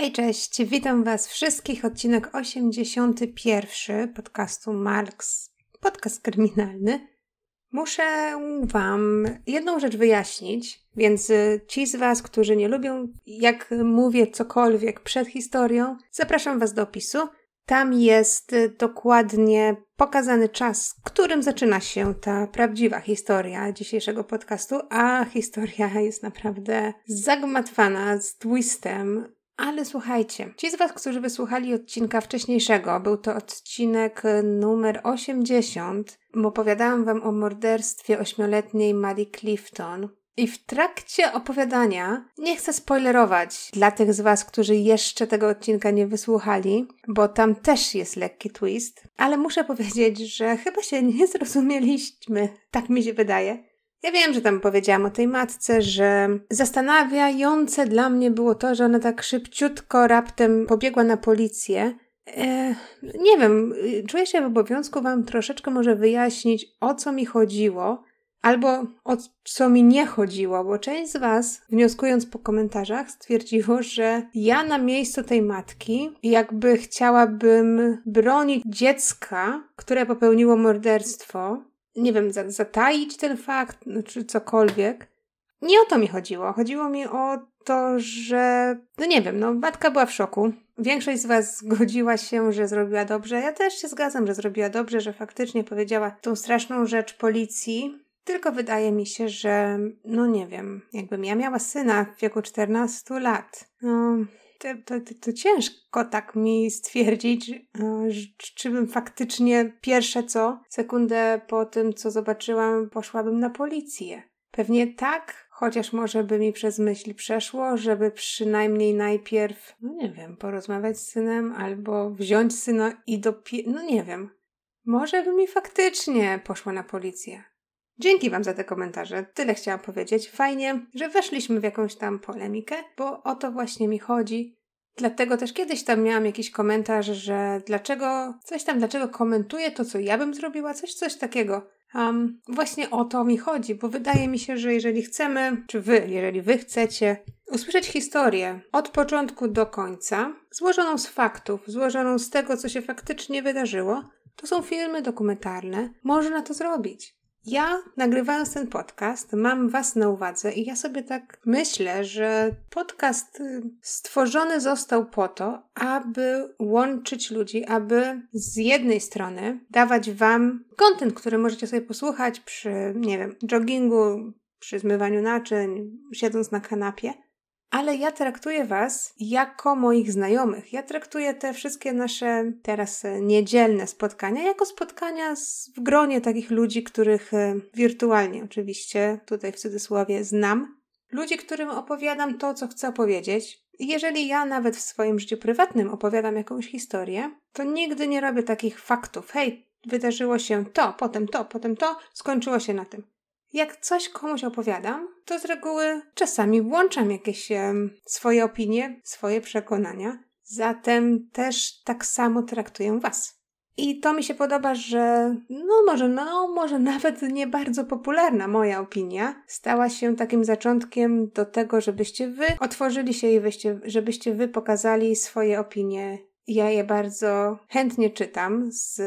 Hej, cześć, witam Was wszystkich. Odcinek 81 podcastu Marks, podcast kryminalny. Muszę Wam jedną rzecz wyjaśnić, więc ci z Was, którzy nie lubią, jak mówię cokolwiek przed historią, zapraszam Was do opisu. Tam jest dokładnie pokazany czas, którym zaczyna się ta prawdziwa historia dzisiejszego podcastu, a historia jest naprawdę zagmatwana z twistem, ale słuchajcie, ci z Was, którzy wysłuchali odcinka wcześniejszego, był to odcinek numer 80, opowiadałam Wam o morderstwie ośmioletniej Marie Clifton. I w trakcie opowiadania nie chcę spoilerować dla tych z Was, którzy jeszcze tego odcinka nie wysłuchali, bo tam też jest lekki twist, ale muszę powiedzieć, że chyba się nie zrozumieliśmy, tak mi się wydaje. Ja wiem, że tam powiedziałam o tej matce, że zastanawiające dla mnie było to, że ona tak szybciutko raptem pobiegła na policję. E, nie wiem, czuję się w obowiązku Wam troszeczkę może wyjaśnić, o co mi chodziło, albo o co mi nie chodziło, bo część z Was, wnioskując po komentarzach, stwierdziło, że ja na miejscu tej matki jakby chciałabym bronić dziecka, które popełniło morderstwo, nie wiem, zataić ten fakt, czy cokolwiek. Nie o to mi chodziło. Chodziło mi o to, że, no nie wiem, no matka była w szoku. Większość z Was zgodziła się, że zrobiła dobrze. Ja też się zgadzam, że zrobiła dobrze, że faktycznie powiedziała tą straszną rzecz policji. Tylko wydaje mi się, że, no nie wiem, jakbym ja miała syna w wieku 14 lat, no to, to, to, ciężko tak mi stwierdzić, e, czy bym faktycznie pierwsze co, sekundę po tym, co zobaczyłam, poszłabym na policję. Pewnie tak, chociaż może by mi przez myśli przeszło, żeby przynajmniej najpierw, no nie wiem, porozmawiać z synem albo wziąć syna i dopiero, no nie wiem. Może by mi faktycznie poszła na policję. Dzięki Wam za te komentarze. Tyle chciałam powiedzieć. Fajnie, że weszliśmy w jakąś tam polemikę, bo o to właśnie mi chodzi. Dlatego też kiedyś tam miałam jakiś komentarz, że dlaczego, coś tam, dlaczego komentuję to, co ja bym zrobiła, coś, coś takiego. Um, właśnie o to mi chodzi, bo wydaje mi się, że jeżeli chcemy, czy wy, jeżeli wy chcecie usłyszeć historię od początku do końca, złożoną z faktów, złożoną z tego, co się faktycznie wydarzyło, to są filmy dokumentalne, można to zrobić. Ja, nagrywając ten podcast, mam Was na uwadze i ja sobie tak myślę, że podcast y, stworzony został po to, aby łączyć ludzi, aby z jednej strony dawać Wam kontent, który możecie sobie posłuchać przy, nie wiem, joggingu, przy zmywaniu naczyń, siedząc na kanapie, ale ja traktuję Was jako moich znajomych. Ja traktuję te wszystkie nasze teraz e, niedzielne spotkania jako spotkania w gronie takich ludzi, których e, wirtualnie oczywiście, tutaj w cudzysłowie, znam. Ludzi, którym opowiadam to, co chcę opowiedzieć. Jeżeli ja nawet w swoim życiu prywatnym opowiadam jakąś historię, to nigdy nie robię takich faktów. Hej, wydarzyło się to, potem to, potem to, skończyło się na tym. Jak coś komuś opowiadam, to z reguły czasami włączam jakieś swoje opinie, swoje przekonania. Zatem też tak samo traktuję Was. I to mi się podoba, że no może, no może nawet nie bardzo popularna moja opinia stała się takim zaczątkiem do tego, żebyście wy otworzyli się i wyście, żebyście wy pokazali swoje opinie. Ja je bardzo chętnie czytam z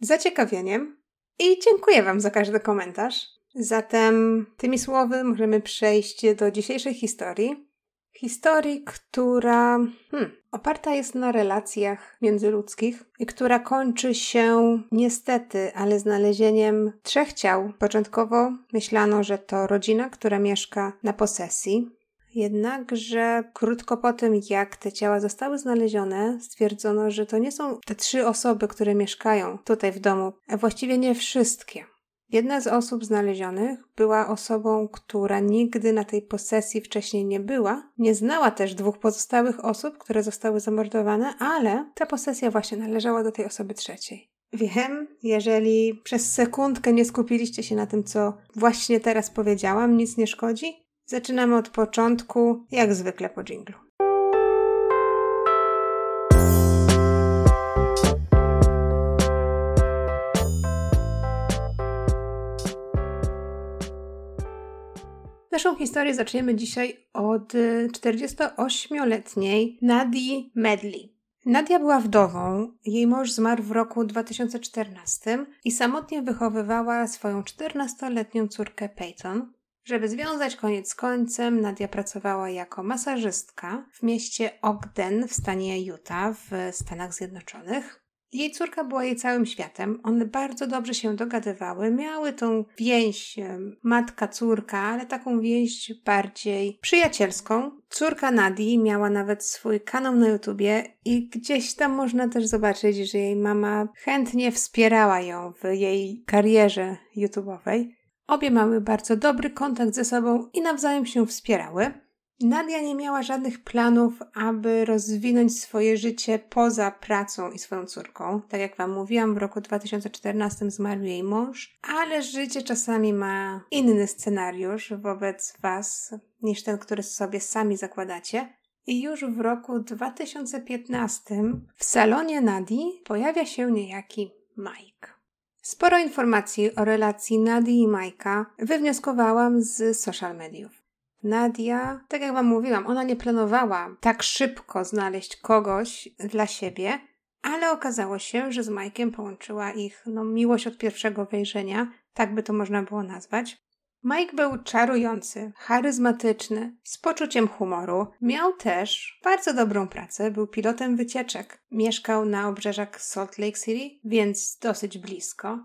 zaciekawieniem i dziękuję Wam za każdy komentarz. Zatem tymi słowy możemy przejść do dzisiejszej historii. Historii, która hmm, oparta jest na relacjach międzyludzkich i która kończy się niestety, ale znalezieniem trzech ciał. Początkowo myślano, że to rodzina, która mieszka na posesji. Jednakże krótko po tym, jak te ciała zostały znalezione, stwierdzono, że to nie są te trzy osoby, które mieszkają tutaj w domu, a właściwie nie wszystkie. Jedna z osób znalezionych była osobą, która nigdy na tej posesji wcześniej nie była. Nie znała też dwóch pozostałych osób, które zostały zamordowane, ale ta posesja właśnie należała do tej osoby trzeciej. Wiem, jeżeli przez sekundkę nie skupiliście się na tym, co właśnie teraz powiedziałam, nic nie szkodzi. Zaczynamy od początku, jak zwykle po dżinglu. Naszą historię zaczniemy dzisiaj od 48-letniej Nadii Medley. Nadia była wdową, jej mąż zmarł w roku 2014 i samotnie wychowywała swoją 14-letnią córkę Peyton. Żeby związać koniec z końcem, Nadia pracowała jako masażystka w mieście Ogden w stanie Utah w Stanach Zjednoczonych. Jej córka była jej całym światem. One bardzo dobrze się dogadywały. Miały tą więź matka-córka, ale taką więź bardziej przyjacielską. Córka Nadii miała nawet swój kanał na YouTubie i gdzieś tam można też zobaczyć, że jej mama chętnie wspierała ją w jej karierze YouTubeowej. Obie miały bardzo dobry kontakt ze sobą i nawzajem się wspierały. Nadia nie miała żadnych planów, aby rozwinąć swoje życie poza pracą i swoją córką. Tak jak Wam mówiłam, w roku 2014 zmarł jej mąż, ale życie czasami ma inny scenariusz wobec Was niż ten, który sobie sami zakładacie. I już w roku 2015 w salonie Nadii pojawia się niejaki Mike. Sporo informacji o relacji Nadii i Majka wywnioskowałam z social mediów. Nadia, tak jak Wam mówiłam, ona nie planowała tak szybko znaleźć kogoś dla siebie, ale okazało się, że z Majkiem połączyła ich no, miłość od pierwszego wejrzenia, tak by to można było nazwać. Mike był czarujący, charyzmatyczny, z poczuciem humoru. Miał też bardzo dobrą pracę, był pilotem wycieczek. Mieszkał na obrzeżach Salt Lake City, więc dosyć blisko.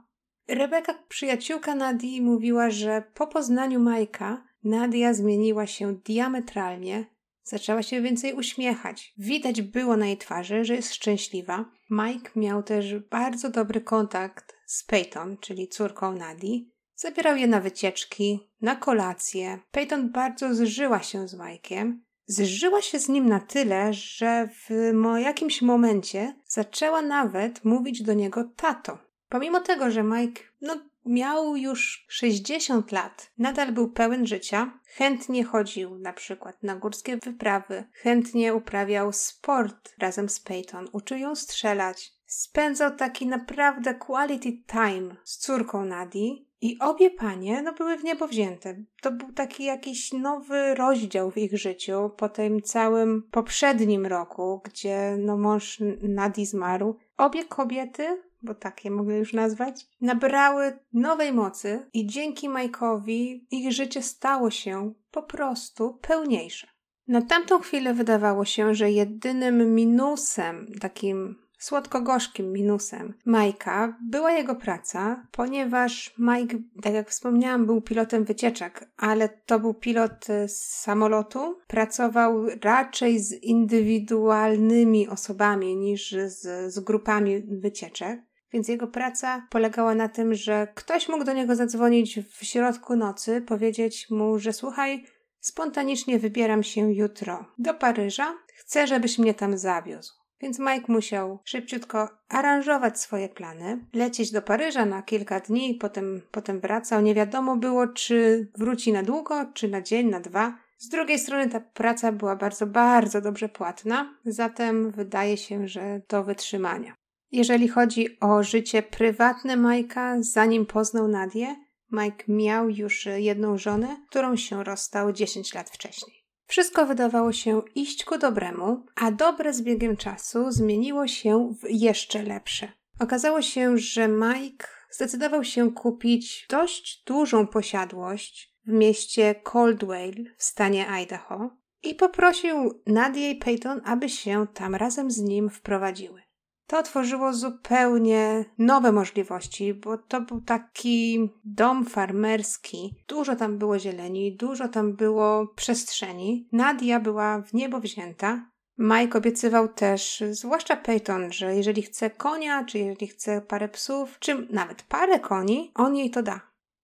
Rebeka, przyjaciółka Nadii, mówiła, że po poznaniu Majka Nadia zmieniła się diametralnie, zaczęła się więcej uśmiechać. Widać było na jej twarzy, że jest szczęśliwa. Mike miał też bardzo dobry kontakt z Peyton, czyli córką Nadii. Zabierał je na wycieczki, na kolacje. Peyton bardzo zżyła się z Mike'iem. Zżyła się z nim na tyle, że w jakimś momencie zaczęła nawet mówić do niego tato. Pomimo tego, że Mike no, miał już 60 lat, nadal był pełen życia, chętnie chodził na przykład na górskie wyprawy, chętnie uprawiał sport razem z Peyton, uczył ją strzelać. Spędzał taki naprawdę quality time z córką Nadii i obie panie no, były w niebo wzięte. To był taki jakiś nowy rozdział w ich życiu po tym całym poprzednim roku, gdzie no, mąż Nadii zmarł. Obie kobiety bo tak je mogę już nazwać, nabrały nowej mocy i dzięki Majkowi ich życie stało się po prostu pełniejsze. Na tamtą chwilę wydawało się, że jedynym minusem, takim słodko-gorzkim minusem Majka była jego praca, ponieważ Mike, tak jak wspomniałam, był pilotem wycieczek, ale to był pilot e, z samolotu. Pracował raczej z indywidualnymi osobami niż z, z grupami wycieczek. Więc jego praca polegała na tym, że ktoś mógł do niego zadzwonić w środku nocy, powiedzieć mu, że słuchaj, spontanicznie wybieram się jutro do Paryża, chcę, żebyś mnie tam zawiózł. Więc Mike musiał szybciutko aranżować swoje plany, lecieć do Paryża na kilka dni, potem, potem wracał. Nie wiadomo było, czy wróci na długo, czy na dzień, na dwa. Z drugiej strony ta praca była bardzo, bardzo dobrze płatna, zatem wydaje się, że do wytrzymania. Jeżeli chodzi o życie prywatne Majka, zanim poznał Nadię, Mike miał już jedną żonę, którą się rozstał 10 lat wcześniej. Wszystko wydawało się iść ku dobremu, a dobre z biegiem czasu zmieniło się w jeszcze lepsze. Okazało się, że Mike zdecydował się kupić dość dużą posiadłość w mieście Coldwell w stanie Idaho i poprosił Nadię i Peyton, aby się tam razem z nim wprowadziły. To otworzyło zupełnie nowe możliwości, bo to był taki dom farmerski. Dużo tam było zieleni, dużo tam było przestrzeni. Nadia była w niebo wzięta. Mike obiecywał też, zwłaszcza Peyton, że jeżeli chce konia, czy jeżeli chce parę psów, czy nawet parę koni, on jej to da.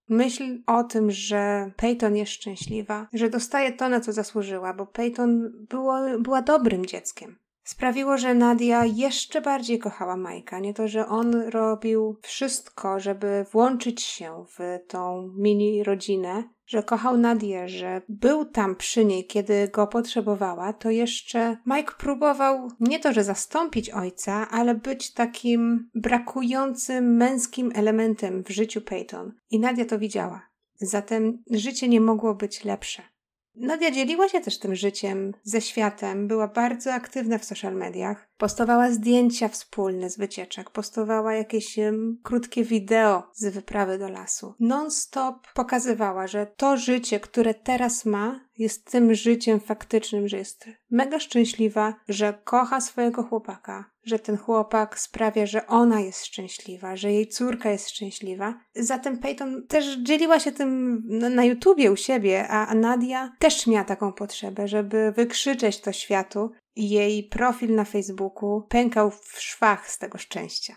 Myśl o tym, że Peyton jest szczęśliwa, że dostaje to, na co zasłużyła, bo Peyton było, była dobrym dzieckiem sprawiło, że Nadia jeszcze bardziej kochała Majka. Nie to, że on robił wszystko, żeby włączyć się w tą mini rodzinę, że kochał Nadię, że był tam przy niej, kiedy go potrzebowała, to jeszcze Mike próbował nie to, że zastąpić ojca, ale być takim brakującym męskim elementem w życiu Peyton. I Nadia to widziała. Zatem życie nie mogło być lepsze. Nadia dzieliła się też tym życiem ze światem, była bardzo aktywna w social mediach. Postowała zdjęcia wspólne z wycieczek, postowała jakieś um, krótkie wideo z wyprawy do lasu. Non-stop pokazywała, że to życie, które teraz ma, jest tym życiem faktycznym, że jest mega szczęśliwa, że kocha swojego chłopaka, że ten chłopak sprawia, że ona jest szczęśliwa, że jej córka jest szczęśliwa. Zatem Peyton też dzieliła się tym na, YouTubie u siebie, a Nadia też miała taką potrzebę, żeby wykrzyczeć to światu. Jej profil na Facebooku pękał w szwach z tego szczęścia.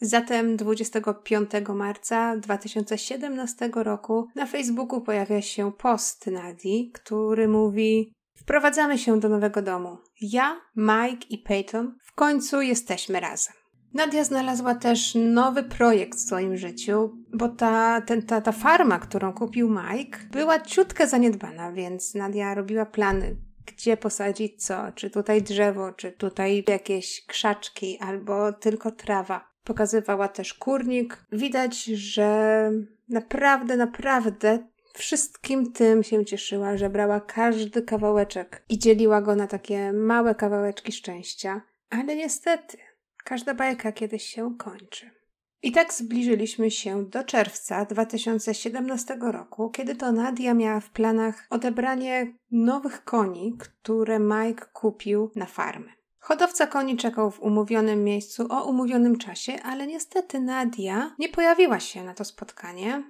Zatem 25 marca 2017 roku na Facebooku pojawia się post Nadii, który mówi: Wprowadzamy się do nowego domu. Ja, Mike i Peyton w końcu jesteśmy razem. Nadia znalazła też nowy projekt w swoim życiu, bo ta, ten, ta, ta farma, którą kupił Mike, była ciutkę zaniedbana, więc Nadia robiła plany, gdzie posadzić co, czy tutaj drzewo, czy tutaj jakieś krzaczki, albo tylko trawa. Pokazywała też kurnik. Widać, że naprawdę, naprawdę wszystkim tym się cieszyła, że brała każdy kawałeczek i dzieliła go na takie małe kawałeczki szczęścia. Ale niestety, każda bajka kiedyś się kończy. I tak zbliżyliśmy się do czerwca 2017 roku, kiedy to Nadia miała w planach odebranie nowych koni, które Mike kupił na farmę. Hodowca koni czekał w umówionym miejscu o umówionym czasie, ale niestety Nadia nie pojawiła się na to spotkanie.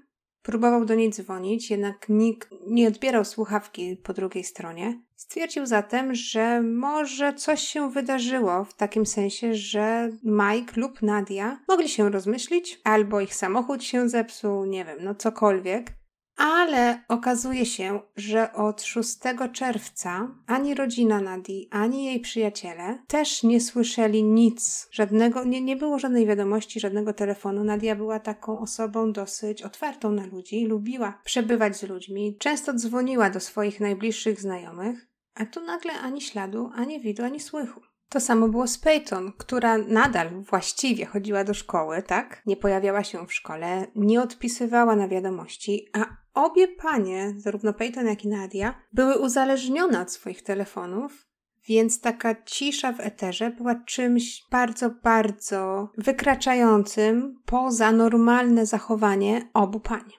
Próbował do niej dzwonić, jednak nikt nie odbierał słuchawki po drugiej stronie. Stwierdził zatem, że może coś się wydarzyło w takim sensie, że Mike lub Nadia mogli się rozmyślić, albo ich samochód się zepsuł, nie wiem, no cokolwiek. Ale okazuje się, że od 6 czerwca ani rodzina Nadii, ani jej przyjaciele też nie słyszeli nic, żadnego, nie, nie było żadnej wiadomości, żadnego telefonu. Nadia była taką osobą dosyć otwartą na ludzi, lubiła przebywać z ludźmi, często dzwoniła do swoich najbliższych znajomych, a tu nagle ani śladu, ani widu, ani słychu. To samo było z Peyton, która nadal właściwie chodziła do szkoły, tak? Nie pojawiała się w szkole, nie odpisywała na wiadomości, a obie panie, zarówno Peyton jak i Nadia, były uzależnione od swoich telefonów, więc taka cisza w eterze była czymś bardzo, bardzo wykraczającym poza normalne zachowanie obu pań.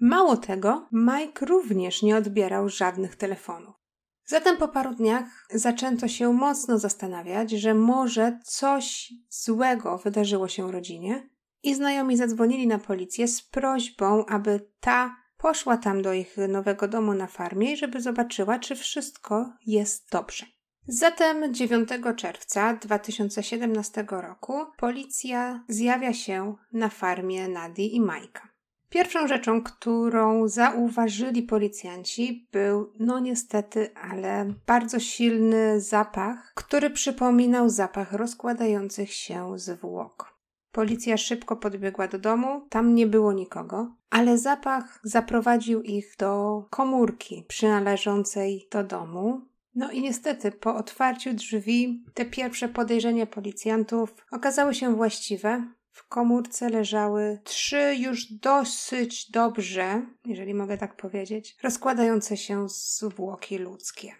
Mało tego, Mike również nie odbierał żadnych telefonów. Zatem po paru dniach zaczęto się mocno zastanawiać, że może coś złego wydarzyło się rodzinie i znajomi zadzwonili na policję z prośbą, aby ta poszła tam do ich nowego domu na farmie, żeby zobaczyła, czy wszystko jest dobrze. Zatem 9 czerwca 2017 roku policja zjawia się na farmie Nadi i Majka. Pierwszą rzeczą, którą zauważyli policjanci, był, no niestety, ale bardzo silny zapach, który przypominał zapach rozkładających się zwłok. Policja szybko podbiegła do domu, tam nie było nikogo, ale zapach zaprowadził ich do komórki przynależącej do domu. No i niestety, po otwarciu drzwi, te pierwsze podejrzenia policjantów okazały się właściwe. W komórce leżały trzy już dosyć dobrze, jeżeli mogę tak powiedzieć, rozkładające się zwłoki ludzkie.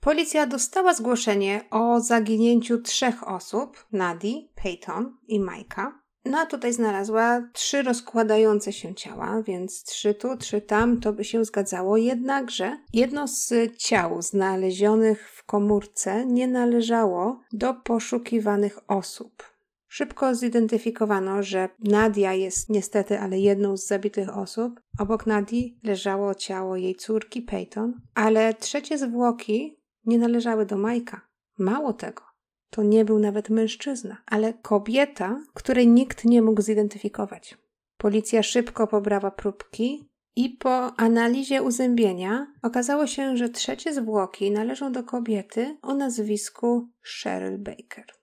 Policja dostała zgłoszenie o zaginięciu trzech osób: Nadi, Peyton i Majka. No a tutaj znalazła trzy rozkładające się ciała, więc trzy tu, trzy tam, to by się zgadzało. Jednakże jedno z ciał znalezionych w komórce nie należało do poszukiwanych osób. Szybko zidentyfikowano, że Nadia jest niestety ale jedną z zabitych osób. Obok Nadii leżało ciało jej córki Peyton, ale trzecie zwłoki nie należały do Majka. Mało tego, to nie był nawet mężczyzna, ale kobieta, której nikt nie mógł zidentyfikować. Policja szybko pobrała próbki i po analizie uzębienia okazało się, że trzecie zwłoki należą do kobiety o nazwisku Cheryl Baker.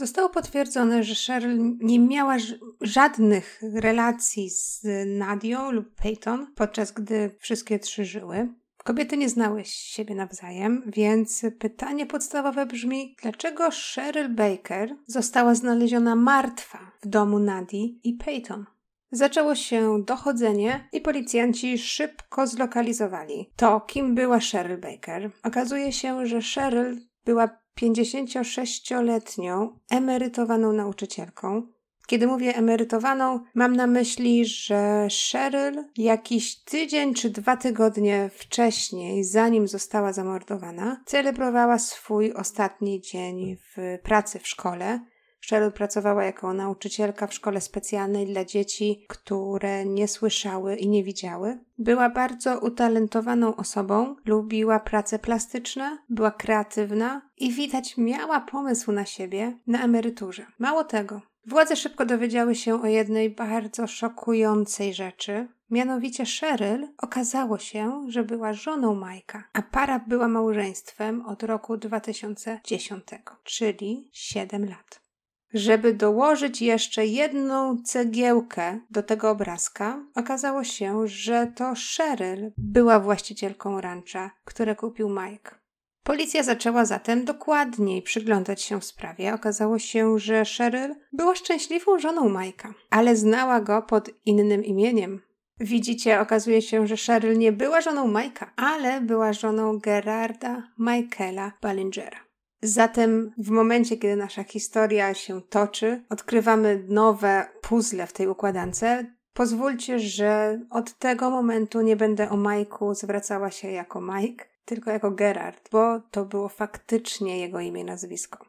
Zostało potwierdzone, że Cheryl nie miała żadnych relacji z Nadią lub Peyton, podczas gdy wszystkie trzy żyły. Kobiety nie znały siebie nawzajem, więc pytanie podstawowe brzmi: dlaczego Cheryl Baker została znaleziona martwa w domu Nadii i Peyton? Zaczęło się dochodzenie i policjanci szybko zlokalizowali to, kim była Cheryl Baker. Okazuje się, że Cheryl była 56-letnią emerytowaną nauczycielką. Kiedy mówię emerytowaną, mam na myśli, że Cheryl jakiś tydzień czy dwa tygodnie wcześniej, zanim została zamordowana, celebrowała swój ostatni dzień w pracy w szkole. Cheryl pracowała jako nauczycielka w szkole specjalnej dla dzieci, które nie słyszały i nie widziały. Była bardzo utalentowaną osobą, lubiła prace plastyczne, była kreatywna i widać miała pomysł na siebie na emeryturze. Mało tego, Władze szybko dowiedziały się o jednej bardzo szokującej rzeczy. Mianowicie Cheryl okazało się, że była żoną Majka, a para była małżeństwem od roku 2010, czyli 7 lat. Żeby dołożyć jeszcze jedną cegiełkę do tego obrazka, okazało się, że to Cheryl była właścicielką rancha, które kupił Mike. Policja zaczęła zatem dokładniej przyglądać się w sprawie. Okazało się, że Cheryl była szczęśliwą żoną Majka, ale znała go pod innym imieniem. Widzicie, okazuje się, że Cheryl nie była żoną Majka, ale była żoną Gerarda Michaela Ballingera. Zatem w momencie, kiedy nasza historia się toczy, odkrywamy nowe puzzle w tej układance. Pozwólcie, że od tego momentu nie będę o Majku zwracała się jako Mike, tylko jako Gerard, bo to było faktycznie jego imię i nazwisko.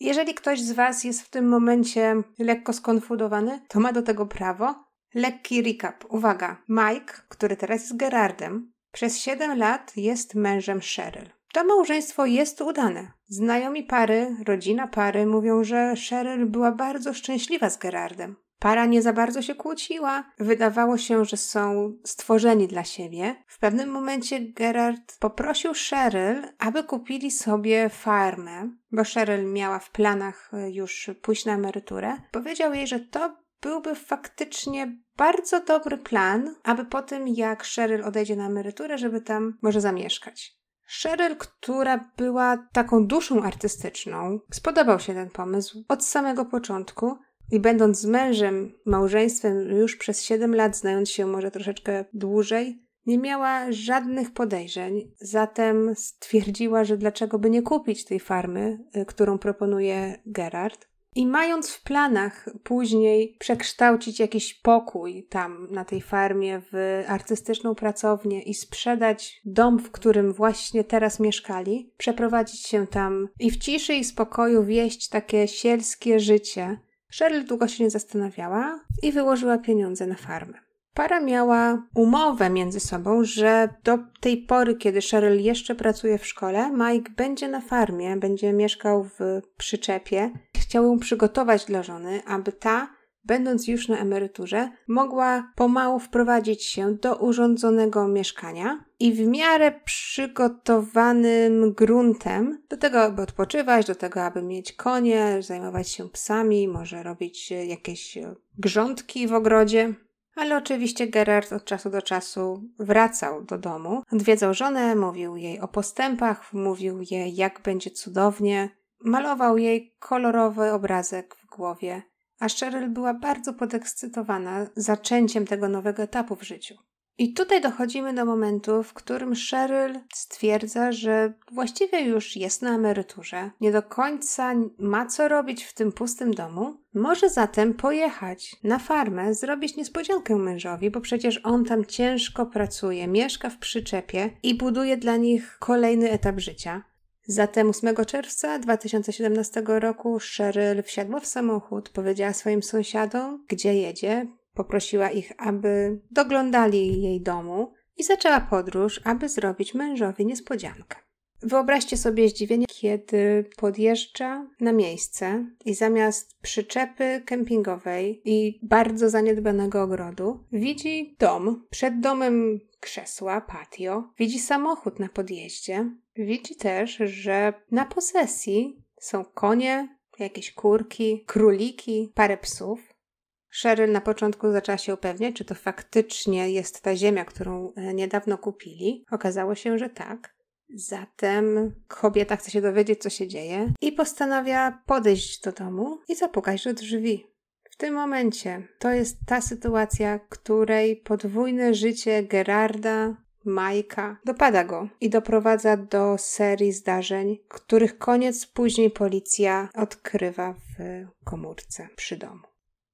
Jeżeli ktoś z Was jest w tym momencie lekko skonfudowany, to ma do tego prawo. Lekki recap. Uwaga. Mike, który teraz jest Gerardem, przez 7 lat jest mężem Cheryl. To małżeństwo jest udane. Znajomi pary, rodzina pary mówią, że Cheryl była bardzo szczęśliwa z Gerardem. Para nie za bardzo się kłóciła. Wydawało się, że są stworzeni dla siebie. W pewnym momencie Gerard poprosił Cheryl, aby kupili sobie farmę, bo Cheryl miała w planach e, już pójść na emeryturę. Powiedział jej, że to byłby faktycznie bardzo dobry plan, aby po tym jak Cheryl odejdzie na emeryturę, żeby tam może zamieszkać. Cheryl, która była taką duszą artystyczną, spodobał się ten pomysł od samego początku i będąc z mężem, małżeństwem już przez 7 lat, znając się może troszeczkę dłużej, nie miała żadnych podejrzeń, zatem stwierdziła, że dlaczego by nie kupić tej farmy, y, którą proponuje Gerard. I mając w planach później przekształcić jakiś pokój tam na tej farmie w artystyczną pracownię i sprzedać dom, w którym właśnie teraz mieszkali, przeprowadzić się tam i w ciszy i spokoju wieść takie sielskie życie, Cheryl długo się nie zastanawiała i wyłożyła pieniądze na farmę. Para miała umowę między sobą, że do tej pory, kiedy Cheryl jeszcze pracuje w szkole, Mike będzie na farmie, będzie mieszkał w przyczepie. Chciał ją przygotować dla żony, aby ta będąc już na emeryturze, mogła pomału wprowadzić się do urządzonego mieszkania i w miarę przygotowanym gruntem do tego, aby odpoczywać, do tego, aby mieć konie, zajmować się psami, może robić jakieś grządki w ogrodzie. Ale oczywiście Gerard od czasu do czasu wracał do domu, odwiedzał żonę, mówił jej o postępach, mówił jej, jak będzie cudownie, malował jej kolorowy obrazek w głowie. A Cheryl była bardzo podekscytowana zaczęciem tego nowego etapu w życiu. I tutaj dochodzimy do momentu, w którym Cheryl stwierdza, że właściwie już jest na emeryturze, nie do końca ma co robić w tym pustym domu, może zatem pojechać na farmę, zrobić niespodziankę mężowi, bo przecież on tam ciężko pracuje, mieszka w przyczepie i buduje dla nich kolejny etap życia. Zatem 8 czerwca 2017 roku Cheryl wsiadła w samochód, powiedziała swoim sąsiadom, gdzie jedzie, poprosiła ich, aby doglądali jej domu i zaczęła podróż, aby zrobić mężowi niespodziankę. Wyobraźcie sobie zdziwienie, kiedy podjeżdża na miejsce i zamiast przyczepy kempingowej i bardzo zaniedbanego ogrodu widzi dom. Przed domem krzesła, patio, widzi samochód na podjeździe, widzi też, że na posesji są konie, jakieś kurki, króliki, parę psów. Cheryl na początku zaczęła się upewniać, czy to faktycznie jest ta ziemia, którą e, niedawno kupili. Okazało się, że tak. Zatem kobieta chce się dowiedzieć, co się dzieje i postanawia podejść do domu i zapukać do drzwi tym momencie to jest ta sytuacja, której podwójne życie Gerarda, Majka dopada go i doprowadza do serii zdarzeń, których koniec później policja odkrywa w komórce przy domu.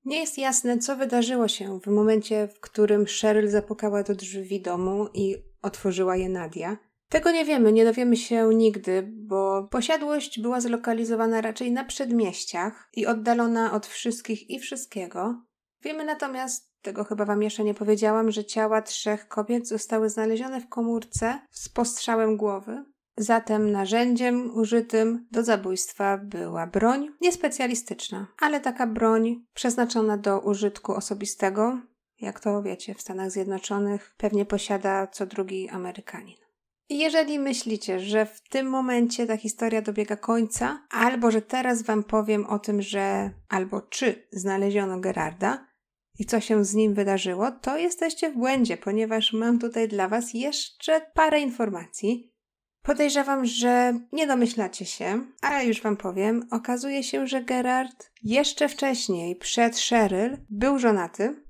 Nie jest jasne, co wydarzyło się w momencie, w którym Cheryl zapukała do drzwi domu i otworzyła je Nadia. Tego nie wiemy, nie dowiemy się nigdy, bo posiadłość była zlokalizowana raczej na przedmieściach i oddalona od wszystkich i wszystkiego. Wiemy natomiast, tego chyba wam jeszcze nie powiedziałam, że ciała trzech kobiet zostały znalezione w komórce z postrzałem głowy. Zatem narzędziem użytym do zabójstwa była broń niespecjalistyczna, ale taka broń przeznaczona do użytku osobistego, jak to wiecie, w Stanach Zjednoczonych pewnie posiada co drugi Amerykanin. Jeżeli myślicie, że w tym momencie ta historia dobiega końca, albo że teraz Wam powiem o tym, że albo czy znaleziono Gerarda i co się z nim wydarzyło, to jesteście w błędzie, ponieważ mam tutaj dla Was jeszcze parę informacji. Podejrzewam, że nie domyślacie się, ale już Wam powiem. Okazuje się, że Gerard jeszcze wcześniej, przed Cheryl, był żonaty.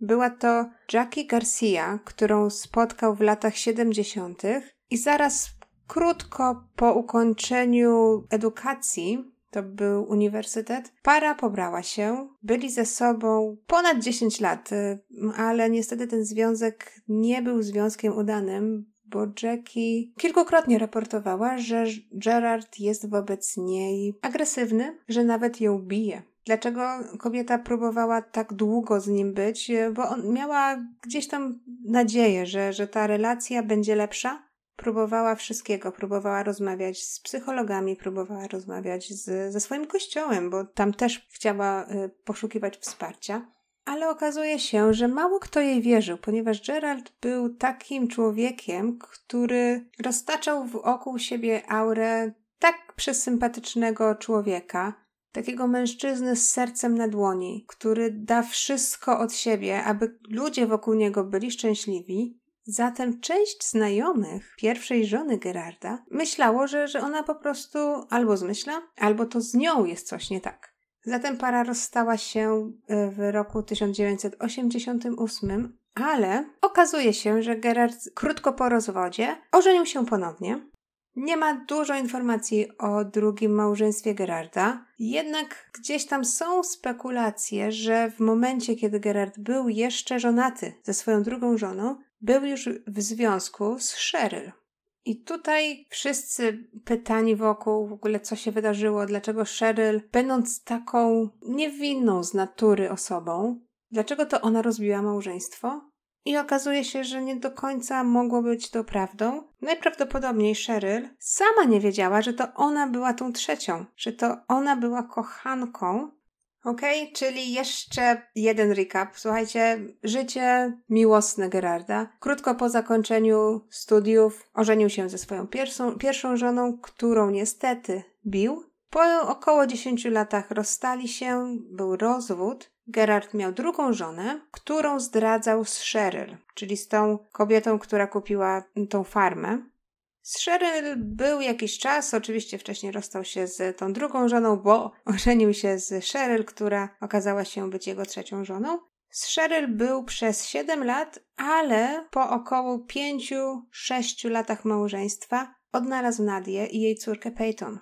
Była to Jackie Garcia, którą spotkał w latach 70. I zaraz krótko po ukończeniu edukacji, to był uniwersytet, para pobrała się, byli ze sobą ponad 10 lat, y, ale niestety ten związek nie był związkiem udanym, bo Jackie kilkukrotnie raportowała, że Gerard jest wobec niej agresywny, że nawet ją bije. Dlaczego kobieta próbowała tak długo z nim być? Bo on miała gdzieś tam nadzieję, że, że ta relacja będzie lepsza, próbowała wszystkiego, próbowała rozmawiać z psychologami, próbowała rozmawiać z, ze swoim kościołem, bo tam też chciała y, poszukiwać wsparcia. Ale okazuje się, że mało kto jej wierzył, ponieważ Gerald był takim człowiekiem, który roztaczał wokół siebie aurę tak przesympatycznego człowieka, takiego mężczyzny z sercem na dłoni, który da wszystko od siebie, aby ludzie wokół niego byli szczęśliwi, Zatem część znajomych pierwszej żony Gerarda myślało, że, że ona po prostu albo zmyśla, albo to z nią jest coś nie tak. Zatem para rozstała się e, w roku 1988, ale okazuje się, że Gerard krótko po rozwodzie ożenił się ponownie. Nie ma dużo informacji o drugim małżeństwie Gerarda, jednak gdzieś tam są spekulacje, że w momencie, kiedy Gerard był jeszcze żonaty ze swoją drugą żoną, był już w związku z Cheryl. I tutaj wszyscy pytani wokół w ogóle, co się wydarzyło, dlaczego Cheryl, będąc taką niewinną z natury osobą, dlaczego to ona rozbiła małżeństwo? I okazuje się, że nie do końca mogło być to prawdą. Najprawdopodobniej Cheryl sama nie wiedziała, że to ona była tą trzecią, że to ona była kochanką Ok, czyli jeszcze jeden recap. Słuchajcie, życie miłosne Gerarda. Krótko po zakończeniu studiów ożenił się ze swoją pierwszą, pierwszą żoną, którą niestety bił. Po około 10 latach rozstali się, był rozwód. Gerard miał drugą żonę, którą zdradzał z Cheryl, czyli z tą kobietą, która kupiła tą farmę. Z Cheryl był jakiś czas, oczywiście wcześniej rozstał się z tą drugą żoną, bo ożenił się z Cheryl, która okazała się być jego trzecią żoną. Z Cheryl był przez 7 lat, ale po około 5-6 latach małżeństwa odnalazł Nadię i jej córkę Peyton.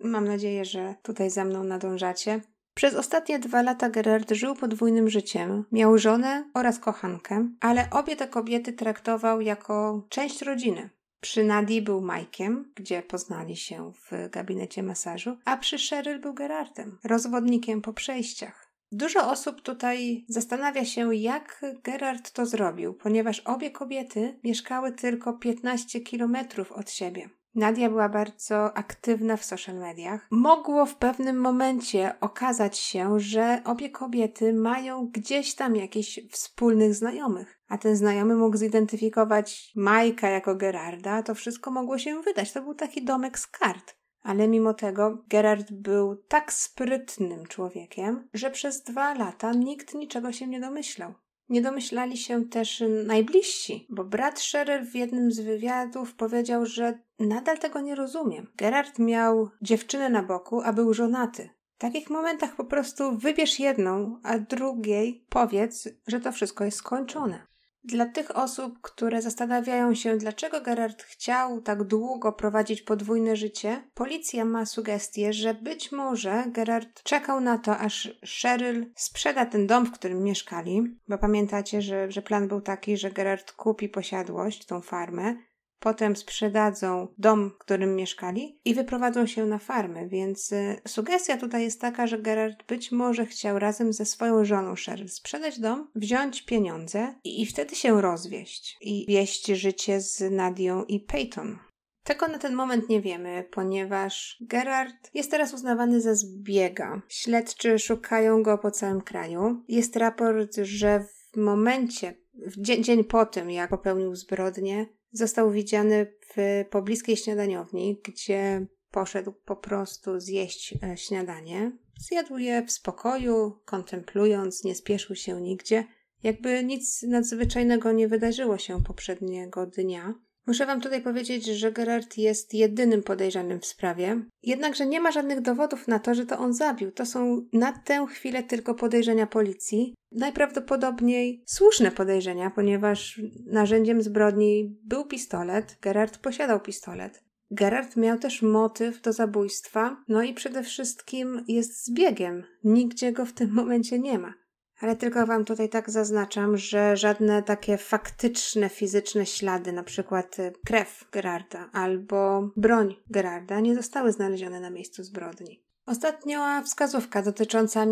Mam nadzieję, że tutaj za mną nadążacie. Przez ostatnie dwa lata Gerard żył podwójnym życiem. Miał żonę oraz kochankę, ale obie te kobiety traktował jako część rodziny. Przy Nadii był Majkiem, gdzie poznali się w gabinecie masażu, a przy Cheryl był Gerardem, rozwodnikiem po przejściach. Dużo osób tutaj zastanawia się, jak Gerard to zrobił, ponieważ obie kobiety mieszkały tylko 15 kilometrów od siebie. Nadia była bardzo aktywna w social mediach. Mogło w pewnym momencie okazać się, że obie kobiety mają gdzieś tam jakichś wspólnych znajomych, a ten znajomy mógł zidentyfikować Majka jako Gerarda, to wszystko mogło się wydać. To był taki domek z kart. Ale mimo tego Gerard był tak sprytnym człowiekiem, że przez dwa lata nikt niczego się nie domyślał. Nie domyślali się też najbliżsi, bo brat Scherer w jednym z wywiadów powiedział, że nadal tego nie rozumiem. Gerard miał dziewczynę na boku, a był żonaty. takich momentach po prostu wybierz jedną, a drugiej powiedz, że to wszystko jest skończone. Dla tych osób, które zastanawiają się, dlaczego Gerard chciał tak długo prowadzić podwójne życie, policja ma sugestię, że być może Gerard czekał na to, aż Cheryl sprzeda ten dom, w którym mieszkali, bo pamiętacie, że, że plan był taki, że Gerard kupi posiadłość, tą farmę, potem sprzedadzą dom, w którym mieszkali i wyprowadzą się na farmę, więc y, sugestia tutaj jest taka, że Gerard być może chciał razem ze swoją żoną Cheryl sprzedać dom, wziąć pieniądze i, i wtedy się rozwieść i wieść życie z Nadią i Peyton. Tego na ten moment nie wiemy, ponieważ Gerard jest teraz uznawany za zbiega. Śledczy szukają go po całym kraju. Jest raport, że w momencie, w dzień, dzień po tym, jak popełnił zbrodnię, Został widziany w pobliskiej śniadaniowni, gdzie poszedł po prostu zjeść e, śniadanie. Zjadł je w spokoju, kontemplując, nie spieszył się nigdzie, jakby nic nadzwyczajnego nie wydarzyło się poprzedniego dnia. Muszę Wam tutaj powiedzieć, że Gerard jest jedynym podejrzanym w sprawie, jednakże nie ma żadnych dowodów na to, że to on zabił. To są na tę chwilę tylko podejrzenia policji. Najprawdopodobniej słuszne podejrzenia, ponieważ narzędziem zbrodni był pistolet, Gerard posiadał pistolet. Gerard miał też motyw do zabójstwa, no i przede wszystkim jest zbiegiem. Nigdzie go w tym momencie nie ma. Ale tylko Wam tutaj tak zaznaczam, że żadne takie faktyczne, fizyczne ślady, na przykład y, krew Gerarda albo broń Gerarda, nie zostały znalezione na miejscu zbrodni. Ostatnia wskazówka dotycząca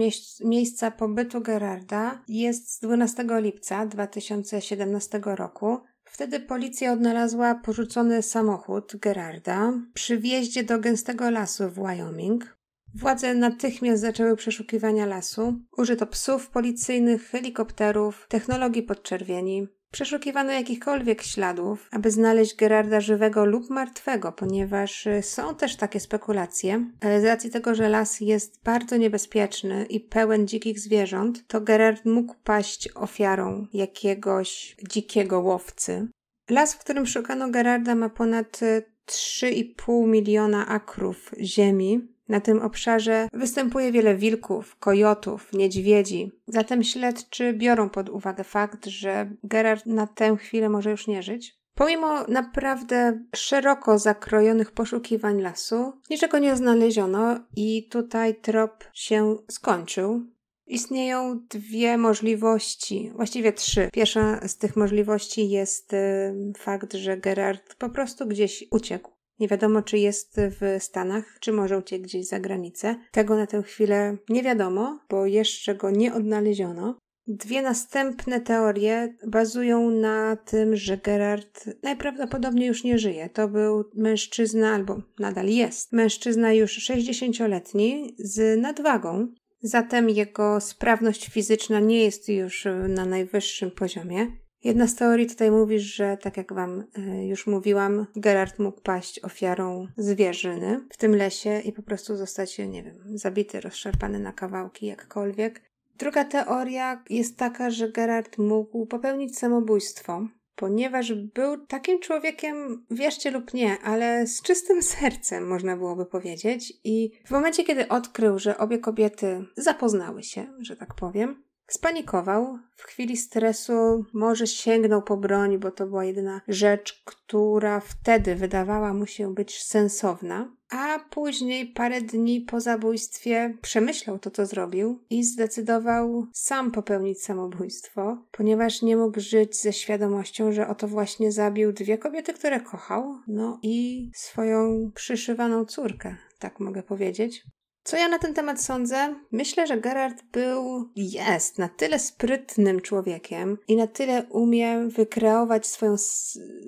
miejsca pobytu Gerarda jest z 12 lipca 2017 roku. Wtedy policja odnalazła porzucony samochód Gerarda przy wjeździe do gęstego lasu w Wyoming. Władze natychmiast zaczęły przeszukiwania lasu. Użyto psów policyjnych, helikopterów, technologii podczerwieni. Przeszukiwano jakichkolwiek śladów, aby znaleźć Gerarda żywego lub martwego, ponieważ y, są też takie spekulacje. Z racji tego, że las jest bardzo niebezpieczny i pełen dzikich zwierząt, to Gerard mógł paść ofiarą jakiegoś dzikiego łowcy. Las, w którym szukano Gerarda, ma ponad 3,5 y, miliona akrów ziemi, na tym obszarze występuje wiele wilków, kojotów, niedźwiedzi. Zatem śledczy biorą pod uwagę fakt, że Gerard na tę chwilę może już nie żyć. Pomimo naprawdę szeroko zakrojonych poszukiwań lasu, niczego nie znaleziono i tutaj trop się skończył. Istnieją dwie możliwości, właściwie trzy. Pierwsza z tych możliwości jest y, fakt, że Gerard po prostu gdzieś uciekł. Nie wiadomo, czy jest w Stanach, czy może uciekł gdzieś za granicę. Tego na tę chwilę nie wiadomo, bo jeszcze go nie odnaleziono. Dwie następne teorie bazują na tym, że Gerard najprawdopodobniej już nie żyje. To był mężczyzna, albo nadal jest, mężczyzna już 60-letni z nadwagą. Zatem jego sprawność fizyczna nie jest już na najwyższym poziomie. Jedna z teorii tutaj mówi, że tak jak Wam e, już mówiłam, Gerard mógł paść ofiarą zwierzyny w tym lesie i po prostu zostać, nie wiem, zabity, rozszarpany na kawałki, jakkolwiek. Druga teoria jest taka, że Gerard mógł popełnić samobójstwo, ponieważ był takim człowiekiem, wierzcie lub nie, ale z czystym sercem, można byłoby powiedzieć. I w momencie, kiedy odkrył, że obie kobiety zapoznały się, że tak powiem, Spanikował. W chwili stresu może sięgnął po broń, bo to była jedyna rzecz, która wtedy wydawała mu się być sensowna. A później, parę dni po zabójstwie, przemyślał to, co zrobił i zdecydował sam popełnić samobójstwo, ponieważ nie mógł żyć ze świadomością, że oto właśnie zabił dwie kobiety, które kochał, no i swoją przyszywaną córkę, tak mogę powiedzieć. Co ja na ten temat sądzę? Myślę, że Gerard był, jest na tyle sprytnym człowiekiem i na tyle umie wykreować swoją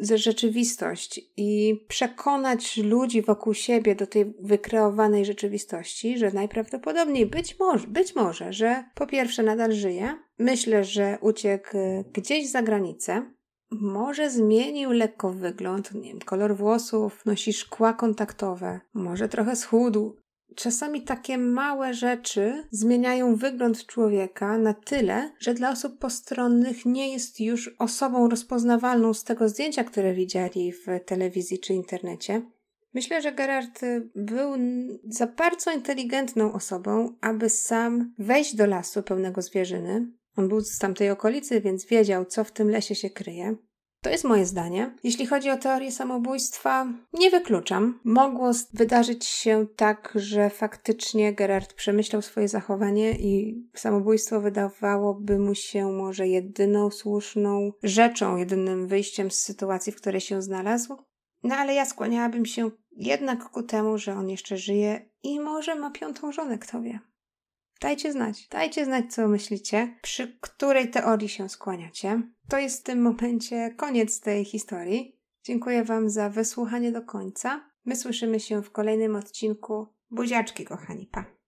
rzeczywistość i przekonać ludzi wokół siebie do tej wykreowanej rzeczywistości, że najprawdopodobniej być może, być może, że po pierwsze nadal żyje. Myślę, że uciekł gdzieś za granicę, może zmienił lekko wygląd, nie wiem, kolor włosów, nosi szkła kontaktowe, może trochę schudł, Czasami takie małe rzeczy zmieniają wygląd człowieka na tyle, że dla osób postronnych nie jest już osobą rozpoznawalną z tego zdjęcia, które widzieli w telewizji czy internecie. Myślę, że Gerard był za bardzo inteligentną osobą, aby sam wejść do lasu pełnego zwierzyny. On był z tamtej okolicy, więc wiedział, co w tym lesie się kryje. To jest moje zdanie. Jeśli chodzi o teorię samobójstwa, nie wykluczam. Mogło wydarzyć się tak, że faktycznie Gerard przemyślał swoje zachowanie i samobójstwo wydawałoby mu się może jedyną słuszną rzeczą, jedynym wyjściem z sytuacji, w której się znalazł. No ale ja skłaniałabym się jednak ku temu, że on jeszcze żyje i może ma piątą żonę, kto wie. Dajcie znać, dajcie znać, co myślicie, przy której teorii się skłaniacie. To jest w tym momencie koniec tej historii. Dziękuję Wam za wysłuchanie do końca. My słyszymy się w kolejnym odcinku. Buziaczki, kochani, pa!